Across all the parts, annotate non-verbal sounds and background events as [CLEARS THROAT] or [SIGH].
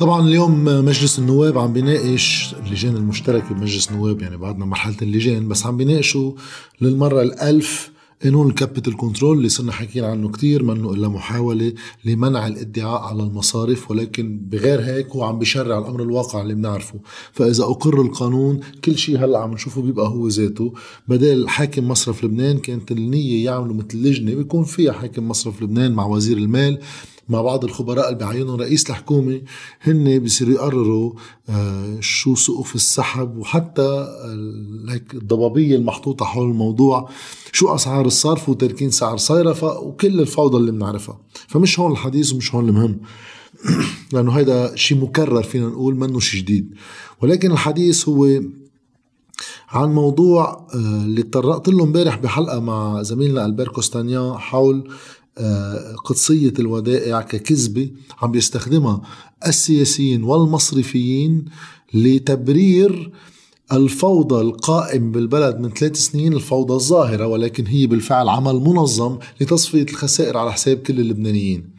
طبعا اليوم مجلس النواب عم بيناقش اللجان المشتركة بمجلس النواب يعني بعدنا مرحلة اللجان بس عم بيناقشوا للمرة الألف قانون ال capital control اللي صرنا حكينا عنه كتير منه إلا محاولة لمنع الادعاء على المصارف ولكن بغير هيك هو عم بيشرع الأمر الواقع اللي بنعرفه. فإذا أقر القانون كل شيء هلأ عم نشوفه بيبقى هو ذاته. بدل حاكم مصرف لبنان كانت النية يعملوا مثل لجنة بيكون فيها حاكم مصرف لبنان مع وزير المال. مع بعض الخبراء اللي بيعينوا رئيس الحكومة هن بيصيروا يقرروا آه، شو سقف السحب وحتى هيك الضبابية المحطوطة حول الموضوع شو أسعار الصرف وتركين سعر صيرفة وكل الفوضى اللي بنعرفها. فمش هون الحديث ومش هون المهم. [CLEARS THROAT] لأنه هيدا شيء مكرر فينا نقول منه شيء جديد. ولكن الحديث هو عن موضوع آه، اللي تطرقت له امبارح بحلقة مع زميلنا ألبير كوستانيا حول آه، قدسية الودائع ككذبة عم بيستخدمها السياسيين والمصرفيين لتبرير الفوضى القائم بالبلد من ثلاث سنين الفوضى الظاهرة ولكن هي بالفعل عمل منظم لتصفية الخسائر على حساب كل اللبنانيين.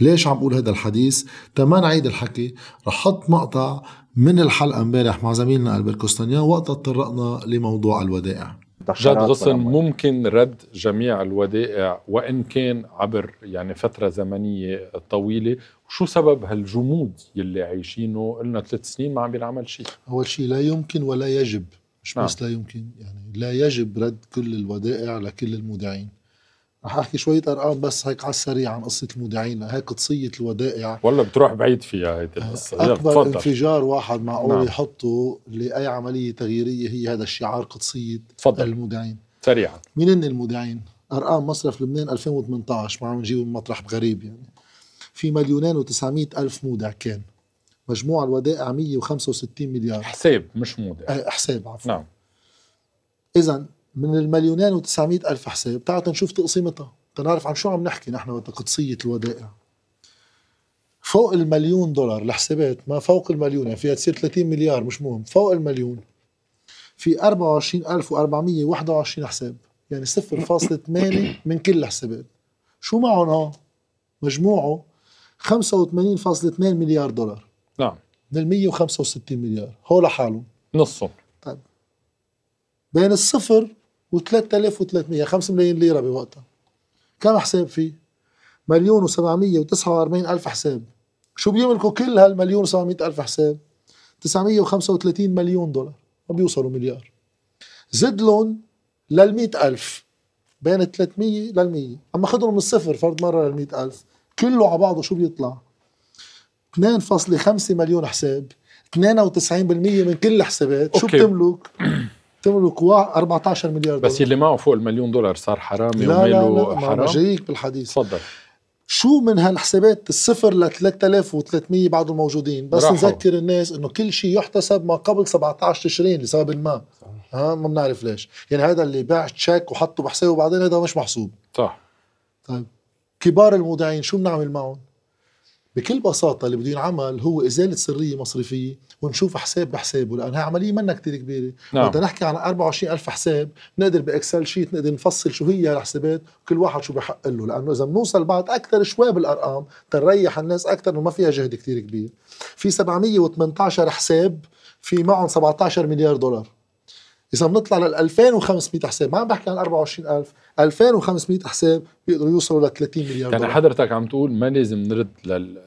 ليش عم بقول هذا الحديث؟ تما نعيد الحكي. رح حط مقطع من الحلقة امبارح مع زميلنا البر كوستانيا وقتها تطرقنا لموضوع الودائع. جد غصن ممكن رد جميع الودائع وإن كان عبر يعني فترة زمنية طويلة. وشو سبب هالجمود يلي عايشينه؟ قلنا ثلاث سنين ما عم بينعمل شيء أول شيء لا يمكن ولا يجب مش نعم. بس لا يمكن يعني لا يجب رد كل الودائع لكل المودعين. رح أحكي شوية أرقام بس هيك على السريع عن قصة المودعين هيك قصية الودائع. والله بتروح بعيد فيها هيدي القصة. أكبر فضل. انفجار واحد معقول نعم. يحطه لأي عملية تغييرية هي هذا الشعار قدسية تفضل. المودعين. سريعا. مين هن المودعين؟ أرقام مصرف لبنان 2018 ما عم نجيب مطرح غريب يعني. في مليونين و900 ألف مودع كان. مجموع الودائع 165 مليار. حساب مش مودع. أه حساب عفوا. نعم. اذا من المليونين و900 ألف حساب. تعال نشوف تقسيمتها. تنعرف عن شو عم نحكي نحن وقت قدسيه الودائع. فوق المليون دولار الحسابات ما فوق المليون يعني فيها تصير 30 مليار مش مهم. فوق المليون. في 24421 حساب. يعني 0.8 من كل الحسابات. شو معهم ها مجموعه 85.2 مليار دولار. نعم. من ال 165 مليار. هو لحالهم. نصهم. طيب. بين الصفر و 3300 5 ملايين ليرة بوقتها. كم حساب فيه؟ مليون و749 ألف حساب. شو بيملكوا كل هالمليون و700 ألف حساب؟ 935 مليون دولار. ما بيوصلوا مليار. زد لهم لل ألف. بين 300 لل 100 أما خذهم من الصفر فرد مرة لل ألف. كله على بعضه شو بيطلع؟ 2.5 مليون حساب. 92% من كل الحسابات. شو بتملك؟ تملك 14 مليار دولار. بس اللي معه فوق المليون دولار صار حرامي لا لا لا حرام؟ جايك بالحديث. تفضل. شو من هالحسابات الصفر ل 3300 بعضهم موجودين بس راحوا. نذكر الناس إنه كل شيء يحتسب ما قبل 17 تشرين لسبب ما. ها ما بنعرف ليش. يعني هذا اللي باع تشيك وحطه بحسابه وبعدين هذا مش محسوب. صح. طيب. كبار المودعين شو بنعمل معهم؟ بكل بساطة اللي بده ينعمل هو إزالة سرية مصرفية ونشوف حساب بحسابه لأن هي عملية منا كتير كبيرة. نعم. وقت نحكي عن 24 ألف حساب نقدر ب Excel sheet نقدر نفصل شو هي الحسابات وكل واحد شو بحق له. لأنه إذا بنوصل بعد أكثر شوي بالأرقام تنريح الناس أكثر إنه ما فيها جهد كتير كبير. في 718 حساب في معهم 17 مليار دولار. إذا بنطلع لل 2500 حساب ما عم بحكي عن 24000 2500 حساب بيقدروا يوصلوا ل 30 مليار يعني دولار. حضرتك عم تقول ما لازم نرد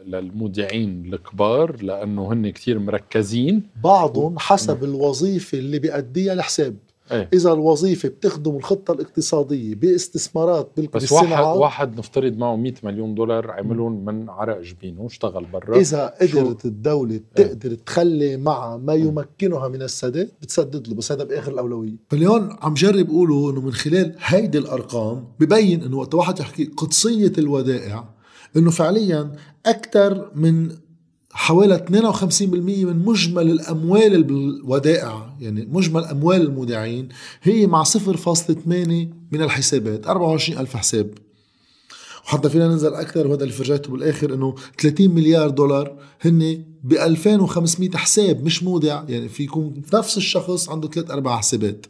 للمودعين الكبار لأنه هن كثير مركزين بعضهم حسب الوظيفة اللي بيأديها الحساب إيه؟ إذا الوظيفة بتخدم الخطة الاقتصادية باستثمارات بس واحد واحد نفترض معه 100 مليون دولار عملهم من عرق جبينه واشتغل برا. إذا قدرت الدولة إيه؟ تقدر تخلي معها ما يمكنها من السداد بتسدد له بس هذا بآخر الأولوية. فاليوم عم جرب اقوله إنه من خلال هيدي الأرقام ببين إنه وقت واحد يحكي قدسية الودائع إنه فعليا أكثر من حوالي 52% من مجمل الأموال بالودائع يعني مجمل أموال المودعين هي مع 0.8 من الحسابات 24 ألف حساب. وحتى فينا ننزل أكثر وهذا اللي فرجيته بالآخر إنه 30 مليار دولار هن ب 2500 حساب مش مودع يعني في يكون نفس الشخص عنده ثلاث أربع حسابات.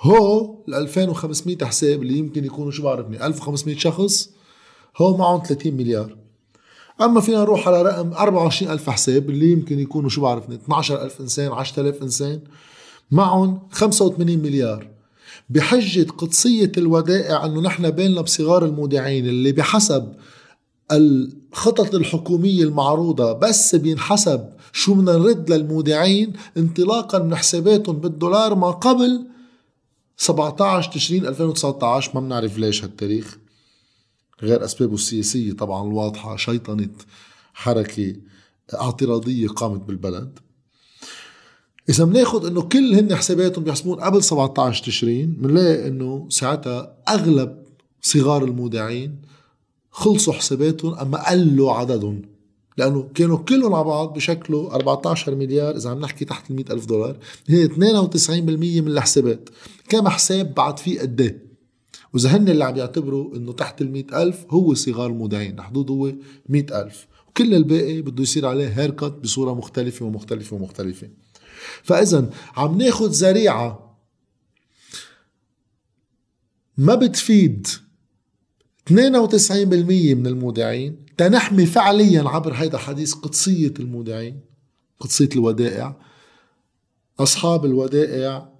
هو ال 2500 حساب اللي يمكن يكونوا شو بعرفني 1500 شخص هو معهم 30 مليار. أما فينا نروح على رقم 24 ألف حساب اللي يمكن يكونوا شو بعرفني 12 ألف إنسان 10000 إنسان معهم 85 مليار. بحجة قدسية الودائع أنه نحن بيننا بصغار المودعين اللي بحسب الخطط الحكومية المعروضة بس بينحسب شو بدنا نرد للمودعين انطلاقا من حساباتهم بالدولار ما قبل 17 تشرين 2019 ما بنعرف ليش هالتاريخ. غير أسبابه السياسية طبعا الواضحة شيطنة حركة اعتراضية قامت بالبلد. إذا بناخذ إنه كل هن حساباتهم بيحسبون قبل 17 تشرين بنلاقي إنه ساعتها أغلب صغار المودعين خلصوا حساباتهم أما قلوا عددهم. لأنه كانوا كلهم على بعض بشكلوا 14 مليار إذا عم نحكي تحت ال ألف دولار هي 92% من الحسابات. كم حساب بعد فيه قد إيه؟ وإذا هن اللي عم يعتبروا إنه تحت ال ألف هو صغار المودعين الحدود هو 100 ألف. وكل الباقي بده يصير عليه هيركت بصورة مختلفة ومختلفة ومختلفة. فإذا عم ناخد ذريعة ما بتفيد 92% من المودعين تنحمي فعليا عبر هيدا الحديث قدسية المودعين قدسية الودائع أصحاب الودائع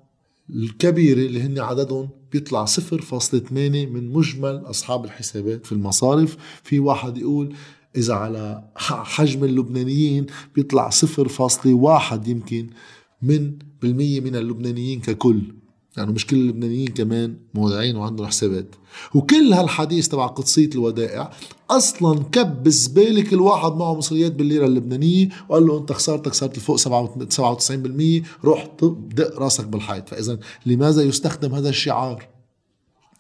الكبيرة اللي هن عددهم بيطلع 0.8 من مجمل أصحاب الحسابات في المصارف. في واحد يقول إذا على حجم اللبنانيين بيطلع 0.1 يمكن من بالمية من اللبنانيين ككل. يعني مش كل اللبنانيين كمان مودعين وعندهم حسابات. وكل هالحديث تبع قدسية الودائع أصلا كب بالزبالة كل واحد معه مصريات بالليرة اللبنانية وقال له أنت خسارتك صارت فوق 97% روح دق راسك بالحيط. فإذا لماذا يستخدم هذا الشعار؟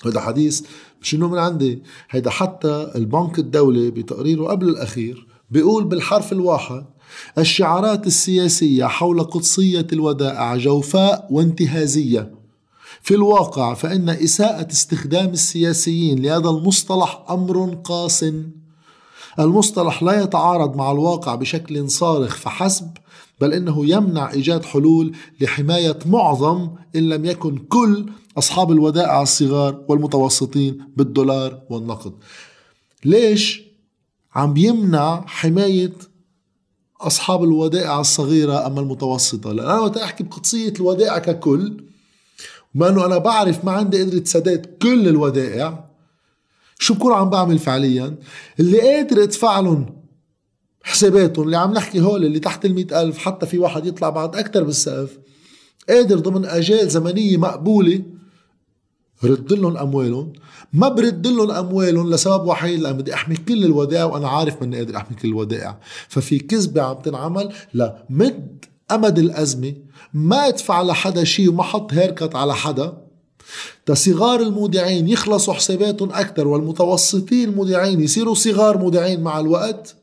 هذا حديث مش إنه من عندي. هيدا حتى البنك الدولي بتقريره قبل الأخير بيقول بالحرف الواحد الشعارات السياسية حول قدسية الودائع جوفاء وانتهازية. في الواقع فإن إساءة استخدام السياسيين لهذا المصطلح أمر قاس المصطلح لا يتعارض مع الواقع بشكل صارخ فحسب بل إنه يمنع إيجاد حلول لحماية معظم إن لم يكن كل أصحاب الودائع الصغار والمتوسطين بالدولار والنقد. ليش عم بيمنع حماية أصحاب الودائع الصغيرة أما المتوسطة؟ لأن أنا أحكي بقدسية الودائع ككل بما إنه أنا بعرف ما عندي قدرة سداد كل الودائع. شو بكون عم بعمل فعليا؟ اللي قادر ادفع لهم حساباتهم اللي عم نحكي هول اللي تحت المئة ألف حتى في واحد يطلع بعد أكتر بالسقف قادر ضمن أجال زمنية مقبولة رد لهم أموالهم. ما برد لهم أموالهم لسبب وحيد لأن بدي أحمي كل الودائع وأنا عارف مني قادر أحمي كل الودائع. ففي كذبة عم تنعمل لمد أمد الأزمة ما ادفع لحدا شيء وما حط هيركت على حدا. تصغار المودعين يخلصوا حساباتهم أكثر والمتوسطين المودعين يصيروا صغار مودعين مع الوقت.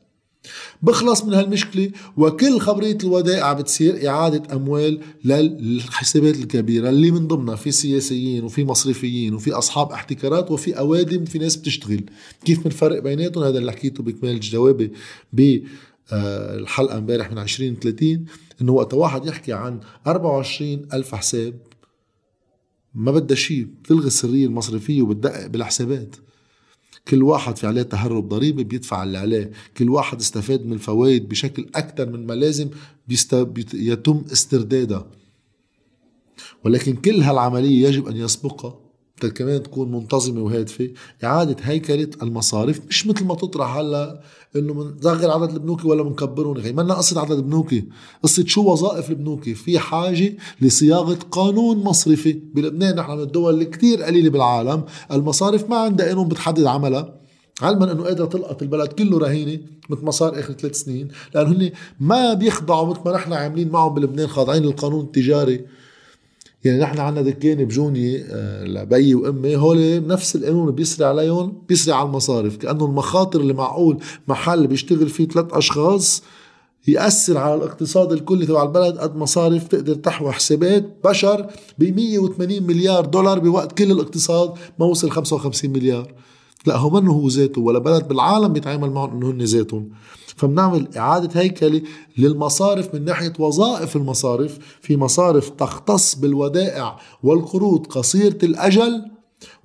بخلص من هالمشكلة وكل خبرية الودائع بتصير إعادة أموال للحسابات الكبيرة اللي من ضمنها في سياسيين وفي مصرفيين وفي أصحاب احتكارات وفي أوادم في ناس بتشتغل. كيف بنفرق بيناتهم؟ هذا اللي حكيته بكمال جوابي بالحلقة امبارح من 20 30 إنه وقت واحد يحكي عن 24 ألف حساب ما بدها شيء بتلغي السرية المصرفية وبتدقق بالحسابات. كل واحد في عليه تهرب ضريبي بيدفع اللي عليه. كل واحد استفاد من الفوائد بشكل أكثر من ما لازم بيست... يتم استردادها. ولكن كل هالعملية يجب أن يسبقها. كمان تكون منتظمة وهادفة. إعادة هيكلة المصارف مش مثل ما تطرح هلا إنه بنصغر عدد البنوكي ولا بنكبرهم غير ما قصة عدد البنوكي قصة شو وظائف البنوكي. في حاجة لصياغة قانون مصرفي. بلبنان نحن من الدول اللي كتير قليلة بالعالم. المصارف ما عندها قانون بتحدد عملها. علما إنه قادرة تلقط البلد كله رهينة مثل ما صار آخر ثلاث سنين. لأنه هن ما بيخضعوا مثل ما نحن عاملين معهم بلبنان خاضعين للقانون التجاري. يعني نحن عندنا دكان بجوني آه، لبيي وأمي هول نفس القانون بيسري عليهم بيسري على المصارف. كأنه المخاطر اللي معقول محل بيشتغل فيه ثلاث أشخاص يأثر على الاقتصاد الكلي تبع البلد قد مصارف تقدر تحوي حسابات بشر ب 180 مليار دولار بوقت كل الاقتصاد ما وصل 55 مليار. لا هو منه هو ذاته ولا بلد بالعالم بيتعامل معهم إنه هن ذاتهم. فبنعمل إعادة هيكلة للمصارف من ناحية وظائف المصارف. في مصارف تختص بالودائع والقروض قصيرة الأجل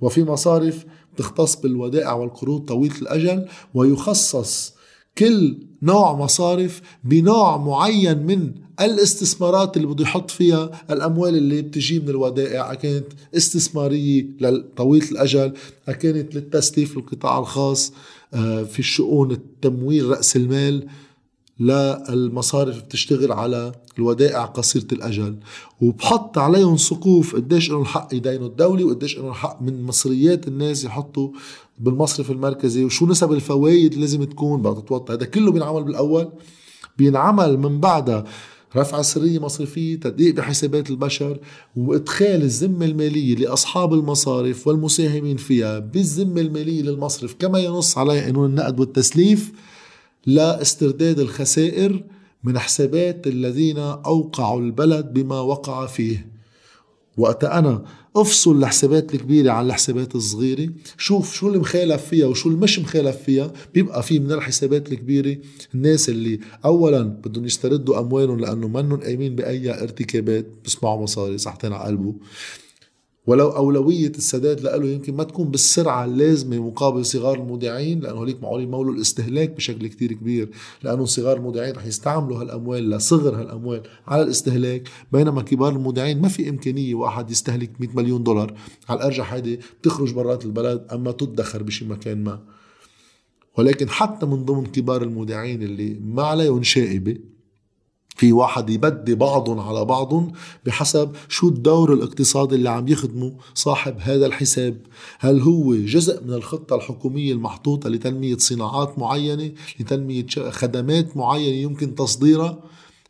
وفي مصارف تختص بالودائع والقروض طويلة الأجل ويخصص كل نوع مصارف بنوع معين من الاستثمارات اللي بده يحط فيها الأموال اللي بتجي من الودائع. كانت استثمارية لطويلة الأجل كانت للتسليف للقطاع الخاص آه، في الشؤون التمويل رأس المال للمصارف بتشتغل على الودائع قصيرة الأجل. وبحط عليهم سقوف قديش لهم الحق يدينوا الدولة وقديش لهم الحق من مصريات الناس يحطوا بالمصرف المركزي وشو نسب الفوائد لازم تكون؟ بعد تتوطى هذا كله بينعمل بالأول. بينعمل من بعدها رفع سرية مصرفية تدقيق بحسابات البشر وإدخال الذمة المالية لأصحاب المصارف والمساهمين فيها بالذمة المالية للمصرف كما ينص عليها قانون النقد والتسليف لاسترداد الخسائر من حسابات الذين أوقعوا البلد بما وقع فيه. وقت أنا أفصل الحسابات الكبيرة عن الحسابات الصغيرة شوف شو اللي مخالف فيها وشو اللي مش مخالف فيها بيبقى في من الحسابات الكبيرة الناس اللي أولا بدهم يستردوا أموالهم لأنه منهم قايمين بأي ارتكابات بسمعوا مصاري صحتين على قلبه. ولو أولوية السداد له يمكن ما تكون بالسرعة اللازمة مقابل صغار المودعين لأنه هليك معقول يمولوا الاستهلاك بشكل كتير كبير لأنه صغار المودعين رح يستعملوا هالأموال لصغر هالأموال على الاستهلاك بينما كبار المودعين ما في إمكانية واحد يستهلك 100 مليون دولار. على الأرجح هيدي بتخرج برات البلد أما تدخر بشي مكان ما. ولكن حتى من ضمن كبار المودعين اللي ما عليهم شائبة في واحد يبدي بعضهم على بعضهم بحسب شو الدور الاقتصادي اللي عم يخدمه صاحب هذا الحساب. هل هو جزء من الخطة الحكومية المحطوطة لتنمية صناعات معينة لتنمية خدمات معينة يمكن تصديرها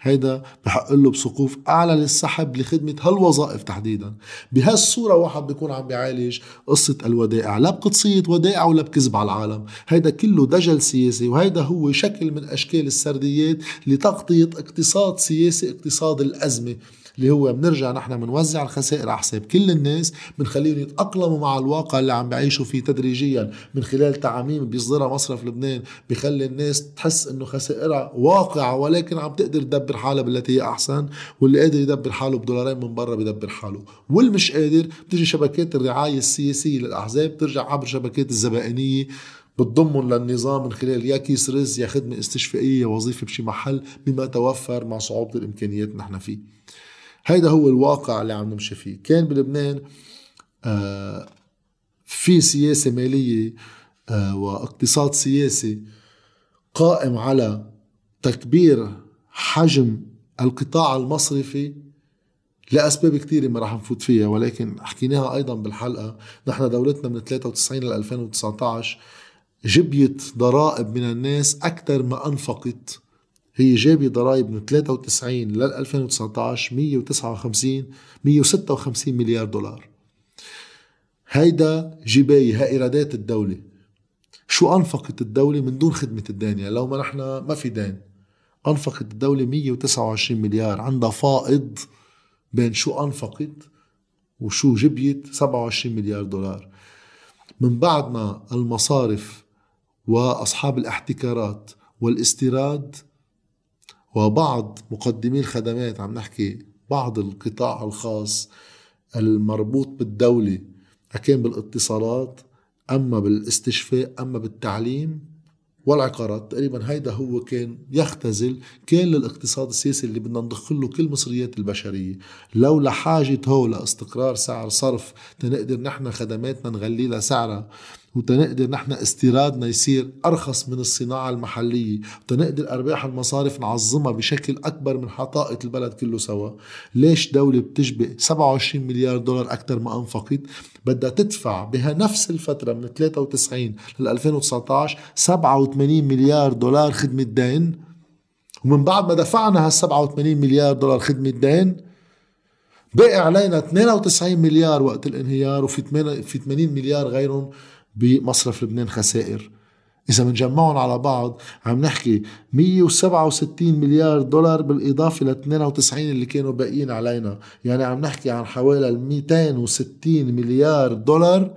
هيدا بحق له بسقوف أعلى للسحب لخدمة هالوظائف تحديدا. بهالصورة واحد بيكون عم بيعالج قصة الودائع لا بقدسية ودائع ولا بكذب على العالم. هيدا كله دجل سياسي وهيدا هو شكل من أشكال السرديات لتغطية اقتصاد سياسي اقتصاد الأزمة. اللي هو بنرجع نحن بنوزع الخسائر على حساب كل الناس بنخليهم يتأقلموا مع الواقع اللي عم بيعيشوا فيه تدريجيا من خلال تعاميم بيصدرها مصرف لبنان بخلي الناس تحس إنه خسائرها واقعة ولكن عم تقدر تدبر حالها بالتي هي أحسن واللي قادر يدبر حاله بدولارين من برا بيدبر حاله. واللي مش قادر بتجي شبكات الرعاية السياسية للأحزاب ترجع عبر شبكات الزبائنية بتضمهم للنظام من خلال يا كيس رز يا خدمة استشفائية وظيفة بشي محل بما توفر مع صعوبة الإمكانيات نحن فيه. هيدا هو الواقع اللي عم نمشي فيه. كان بلبنان آه في سياسة مالية آه واقتصاد سياسي قائم على تكبير حجم القطاع المصرفي لأسباب كثيرة ما راح نفوت فيها ولكن حكيناها أيضا بالحلقة. نحن دولتنا من 93 ل 2019 جبيت ضرائب من الناس أكثر ما أنفقت. هي جابة ضرائب من 93 لل 2019 159 156 مليار دولار. هيدا جباية هاي إيرادات الدولة. شو أنفقت الدولة من دون خدمة الدين يعني لو ما نحن ما في دين أنفقت الدولة 129 مليار. عندها فائض بين شو أنفقت وشو جبيت 27 مليار دولار. من بعد ما المصارف وأصحاب الاحتكارات والاستيراد وبعض مقدمي الخدمات عم نحكي بعض القطاع الخاص المربوط بالدولة كان بالاتصالات أما بالاستشفاء أما بالتعليم والعقارات. تقريبا هيدا هو كان يختزل كان للاقتصاد السياسي اللي بدنا ندخل له كل مصريات البشرية. لو لحاجة هو لاستقرار سعر صرف تنقدر نحن خدماتنا نغلي لها سعرها وتنقدر نحن استيرادنا يصير أرخص من الصناعة المحلية. وتنقدر أرباح المصارف نعظمها بشكل أكبر من حطائه البلد كله سوا. ليش دولة بتجبئ 27 مليار دولار أكثر ما أنفقت؟ بدها تدفع بها نفس الفترة من 93 ل 2019 87 مليار دولار خدمة دين. ومن بعد ما دفعنا هال 87 مليار دولار خدمة دين باقي علينا 92 مليار وقت الانهيار وفي 80 مليار غيرهم بمصرف لبنان خسائر. إذا بنجمعهم على بعض عم نحكي 167 مليار دولار بالإضافة ل 92 اللي كانوا باقيين علينا. يعني عم نحكي عن حوالي 260 مليار دولار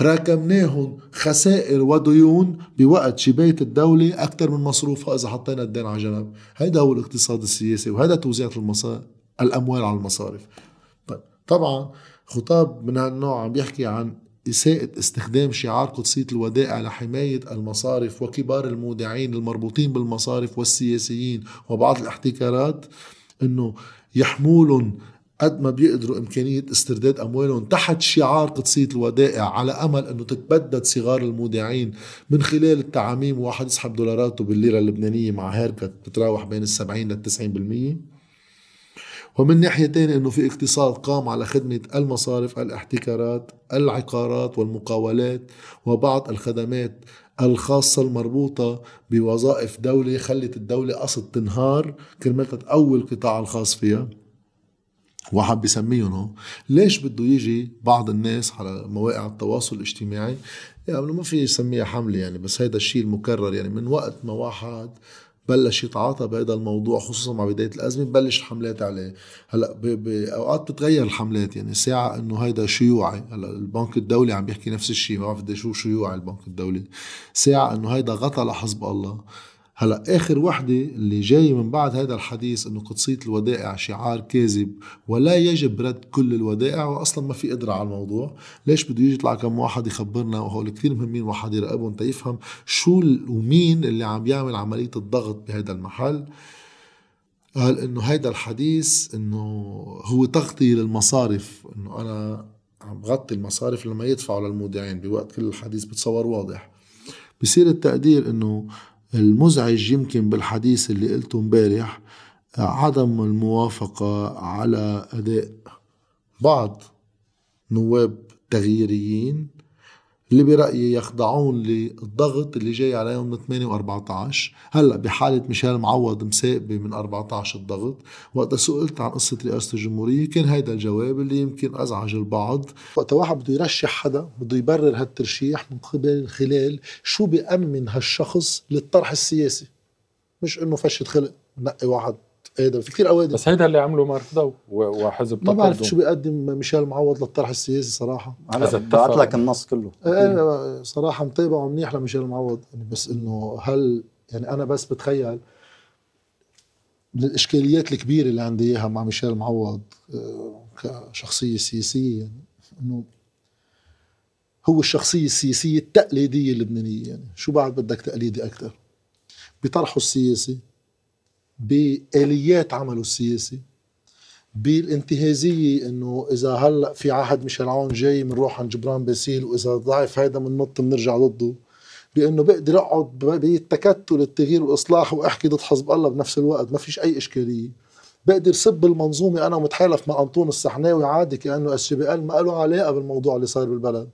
راكمناهم خسائر وديون بوقت شباية الدولة أكثر من مصروفها إذا حطينا الدين على جنب. هيدا هو الاقتصاد السياسي وهذا توزيع المصارف الأموال على المصارف. طيب طبعا خطاب من هالنوع عم بيحكي عن إساءة استخدام شعار قدسية الودائع لحماية المصارف وكبار المودعين المربوطين بالمصارف والسياسيين وبعض الاحتكارات إنه يحمولهم قد ما بيقدروا إمكانية استرداد أموالهم تحت شعار قدسية الودائع على أمل أنه تتبدد صغار المودعين من خلال التعاميم. واحد يسحب دولاراته بالليرة اللبنانية مع هيركت بتراوح بين السبعين للتسعين بالمية. ومن ناحية تانية أنه في اقتصاد قام على خدمة المصارف الاحتكارات العقارات والمقاولات وبعض الخدمات الخاصة المربوطة بوظائف دولة خلت الدولة قصد تنهار. كرمال تقوي القطاع الخاص فيها. واحد بيسميهم هو ليش بده يجي بعض الناس على مواقع التواصل الاجتماعي؟ يعني ما في يسميها حملة يعني بس هيدا الشيء المكرر يعني من وقت ما واحد بلش يتعاطى بهذا الموضوع خصوصا مع بداية الأزمة بلش الحملات عليه هلأ باوقات بتتغير الحملات يعني ساعة إنه هيدا شيوعي. هلأ البنك الدولي عم بيحكي نفس الشيء ما بعرف شو شيوعي البنك الدولي. ساعة إنه هيدا غطى لحزب الله. هلا آخر وحدة اللي جاي من بعد هذا الحديث إنه قدسية الودائع شعار كاذب ولا يجب رد كل الودائع واصلا ما في قدرة على الموضوع. ليش بده يجي يطلع كم واحد يخبرنا وهول كثير مهمين واحد يراقبهم تيفهم شو ومين اللي عم يعمل عملية الضغط بهذا المحل. قال إنه هيدا الحديث إنه هو تغطية للمصارف. إنه أنا عم بغطي المصارف لما يدفعوا للمودعين بوقت كل الحديث بتصور واضح. بصير التقدير إنه المزعج يمكن بالحديث اللي قلته امبارح عدم الموافقة على أداء بعض نواب تغييريين اللي برأيي يخضعون للضغط اللي جاي عليهم من 8 و14 هلأ بحالة ميشيل معوض مساقبة من 14 الضغط. وقت سئلت عن قصة رئاسة الجمهورية كان هيدا الجواب اللي يمكن أزعج البعض. وقت واحد بده يرشح حدا بده يبرر هالترشيح من قبل خلال شو بيأمن هالشخص للطرح السياسي. مش إنه فشة خلق نقي واحد. آدم في كثير أوادم. بس هيدا اللي عمله مارك وحزب ما بعرف شو بيقدم ميشيل معوض للطرح السياسي صراحة. بعت لك النص كله. إيه صراحة متابعه منيح لميشيل معوض. يعني بس إنه هل يعني أنا بس بتخيل من الإشكاليات الكبيرة اللي عندي إياها مع ميشيل معوض آه، كشخصية سياسية يعني إنه هو الشخصية السياسية التقليدية اللبنانية يعني شو بعد بدك تقليدي أكثر بطرحه السياسي بآليات عمله السياسي بالانتهازية إنه إذا هلأ في عهد ميشيل عون جاي بنروح عند جبران باسيل وإذا ضعف هيدا بننط بنرجع ضده بإنه بقدر أقعد بالتكتل التغيير والإصلاح وأحكي ضد حزب الله بنفس الوقت ما فيش أي إشكالية. بقدر سب المنظومة أنا متحالف مع انطون السحناوي عادي كأنه إس بي ما له علاقة بالموضوع اللي صاير بالبلد.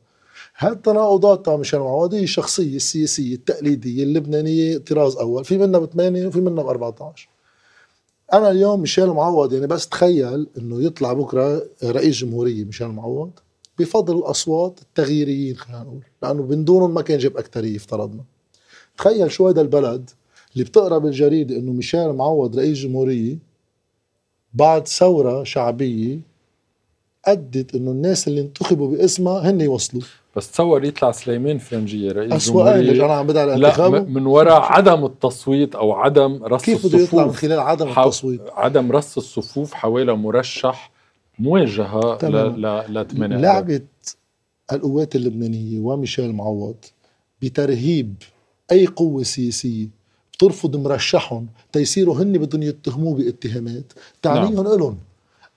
هالتناقضات تاع ميشيل معوض هي الشخصيه السياسية التقليدية اللبنانية طراز أول في منها بثمانية وفي منها ب 14 أنا اليوم ميشيل معوض يعني بس تخيل إنه يطلع بكرة رئيس جمهورية ميشيل معوض بفضل الأصوات التغييريين خلينا نقول لأنه من دونهم ما كان جاب اكثريه افترضنا تخيل شو هذا البلد اللي بتقرأ بالجريدة إنه ميشيل معوض رئيس جمهورية بعد ثورة شعبية أدت إنه الناس اللي انتخبوا باسمها هن يوصلوا بس تصور يطلع سليمان فرنجية رئيس أسوأ جمهورية. أنا عم بدعي لا من وراء عدم التصويت أو عدم رص كيف بده يطلع من خلال عدم التصويت؟ عدم رص الصفوف حوالي مرشح مواجهة ل ل لعبة القوات اللبنانية وميشيل معوض بترهيب أي قوة سياسية بترفض مرشحهم تيصيروا هن بدهم يتهموه باتهامات تعنيهم نعم. لهم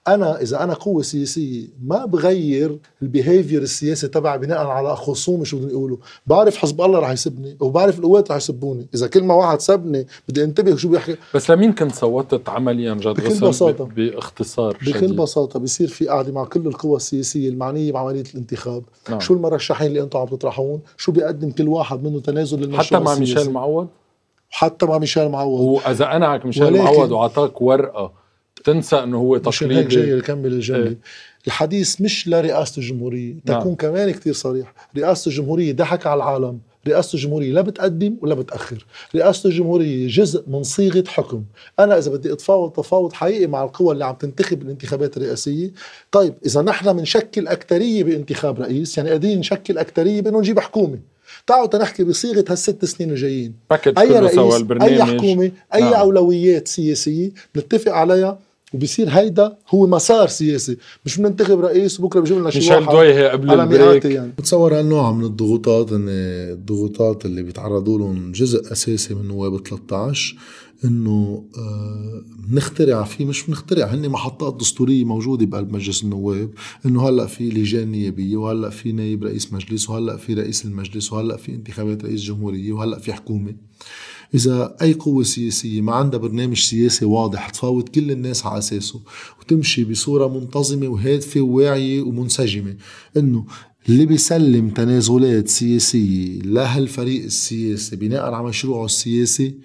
أنا إذا أنا قوة سياسية ما بغير ال behavior السياسي تبعي بناء على خصومي شو بدهم يقولوا. بعرف حزب الله رح يسبني وبعرف القوات رح يسبوني. إذا كل ما واحد سبني بدي انتبه شو بيحكي. بس لمين كنت صوتت عمليا جد بكل بساطة. باختصار بكل شديد. بساطة. بصير في قاعدة مع كل القوى السياسية المعنية بعملية الانتخاب. نعم. شو المرشحين اللي أنتم عم تطرحون؟ شو بيقدم كل واحد منه تنازل للمشروع حتى مع ميشيل معوض؟ حتى مع ميشيل معوض. وإذا أنا ميشيل معوض وعطاك ورقة تنسى إنه هو تقليدي. مش جاي كمل الجملة. إيه؟ الحديث مش لرئاسة الجمهورية. تكون نعم. كمان كثير صريح. رئاسة الجمهورية ضحك على العالم. رئاسة الجمهورية لا بتقدم ولا بتأخر. رئاسة الجمهورية جزء من صيغة حكم. أنا إذا بدي أتفاوض تفاوض حقيقي مع القوى اللي عم تنتخب بالانتخابات الرئاسية. طيب إذا نحن بنشكل أكترية بانتخاب رئيس يعني قادرين نشكل أكترية بأنه نجيب حكومة. تعالوا تنحكي بصيغة هالست سنين الجايين. أي رئيس أي حكومة أي نعم. أولويات سياسية نتفق عليها وبصير هيدا هو مسار سياسي. مش بننتخب رئيس وبكرة بيجيب لنا شي ميشيل واحد دويهي قبل على البريك. يعني. بتصور هالنوع من الضغوطات إن الضغوطات اللي بيتعرضوا لهم جزء أساسي من نواب 13 إنه آه نخترع فيه مش بنخترع هن محطات دستورية موجودة بقلب مجلس النواب إنه هلأ في لجان نيابية وهلأ في نائب رئيس مجلس وهلأ في رئيس المجلس وهلأ في انتخابات رئيس جمهورية وهلأ في حكومة. إذا أي قوة سياسية ما عندها برنامج سياسي واضح تفاوض كل الناس على أساسه وتمشي بصورة منتظمة وهادفة وواعية ومنسجمة. إنه اللي بيسلم تنازلات سياسية لهالفريق السياسي بناء على مشروعه السياسي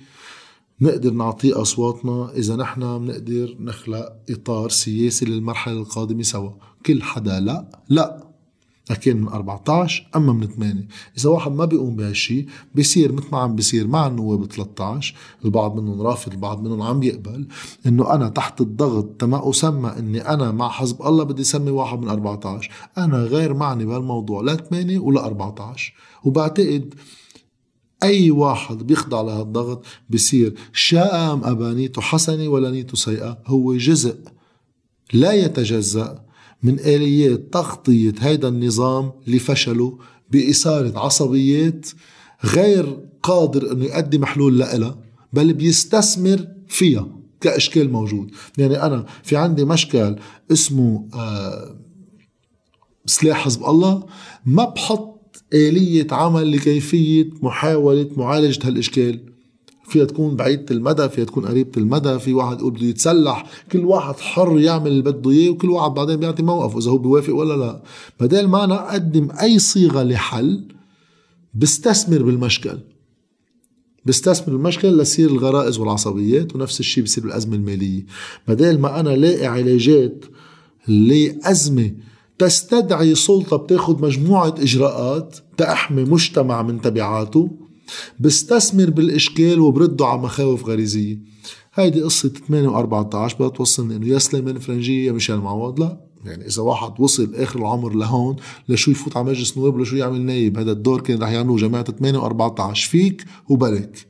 نقدر نعطيه أصواتنا إذا نحن بنقدر نخلق إطار سياسي للمرحلة القادمة سوا. كل حدا لا لا. كان من 14 أما من 8 إذا واحد ما بيقوم بهالشيء بيصير مثل ما عم بيصير مع النواب 13 البعض منهم رافض البعض منهم عم يقبل إنه أنا تحت الضغط تما أسمى إني أنا مع حزب الله بدي أسمي واحد من 14 أنا غير معني بهالموضوع لا 8 ولا 14 وبعتقد أي واحد بيخضع لهالضغط بصير شاء أم حسنة ولا نيته سيئة هو جزء لا يتجزأ من آليات تغطية هيدا النظام لفشله بإثارة عصبيات غير قادر أنه يقدم حلول لها بل بيستثمر فيها كإشكال موجود. يعني أنا في عندي مشكل اسمه آه سلاح حزب الله ما بحط آلية عمل لكيفية محاولة معالجة هالإشكال. فيها تكون بعيدة المدى فيها تكون قريبة المدى في واحد يقول بده يتسلح كل واحد حر يعمل اللي بده إياه وكل واحد بعدين بيعطي موقفه إذا هو بيوافق ولا لا. بدل ما أنا أقدم أي صيغة لحل بستثمر بالمشكل. بستثمر بالمشكل لتصير الغرائز والعصبيات ونفس الشيء بصير بالأزمة المالية. بدل ما أنا لاقي علاجات لأزمة تستدعي سلطة بتاخد مجموعة إجراءات تأحمي مجتمع من تبعاته بستثمر بالإشكال وبرده على مخاوف غريزية. هيدي قصة 8 و14 بدها توصلني إنه يا سليمان فرنجية يا ميشيل معوض لا. يعني إذا واحد وصل آخر العمر لهون لشو يفوت على مجلس نواب لشو يعمل نايب؟ هذا الدور كان رح يعملوه جماعة 8 و14 فيك وبلك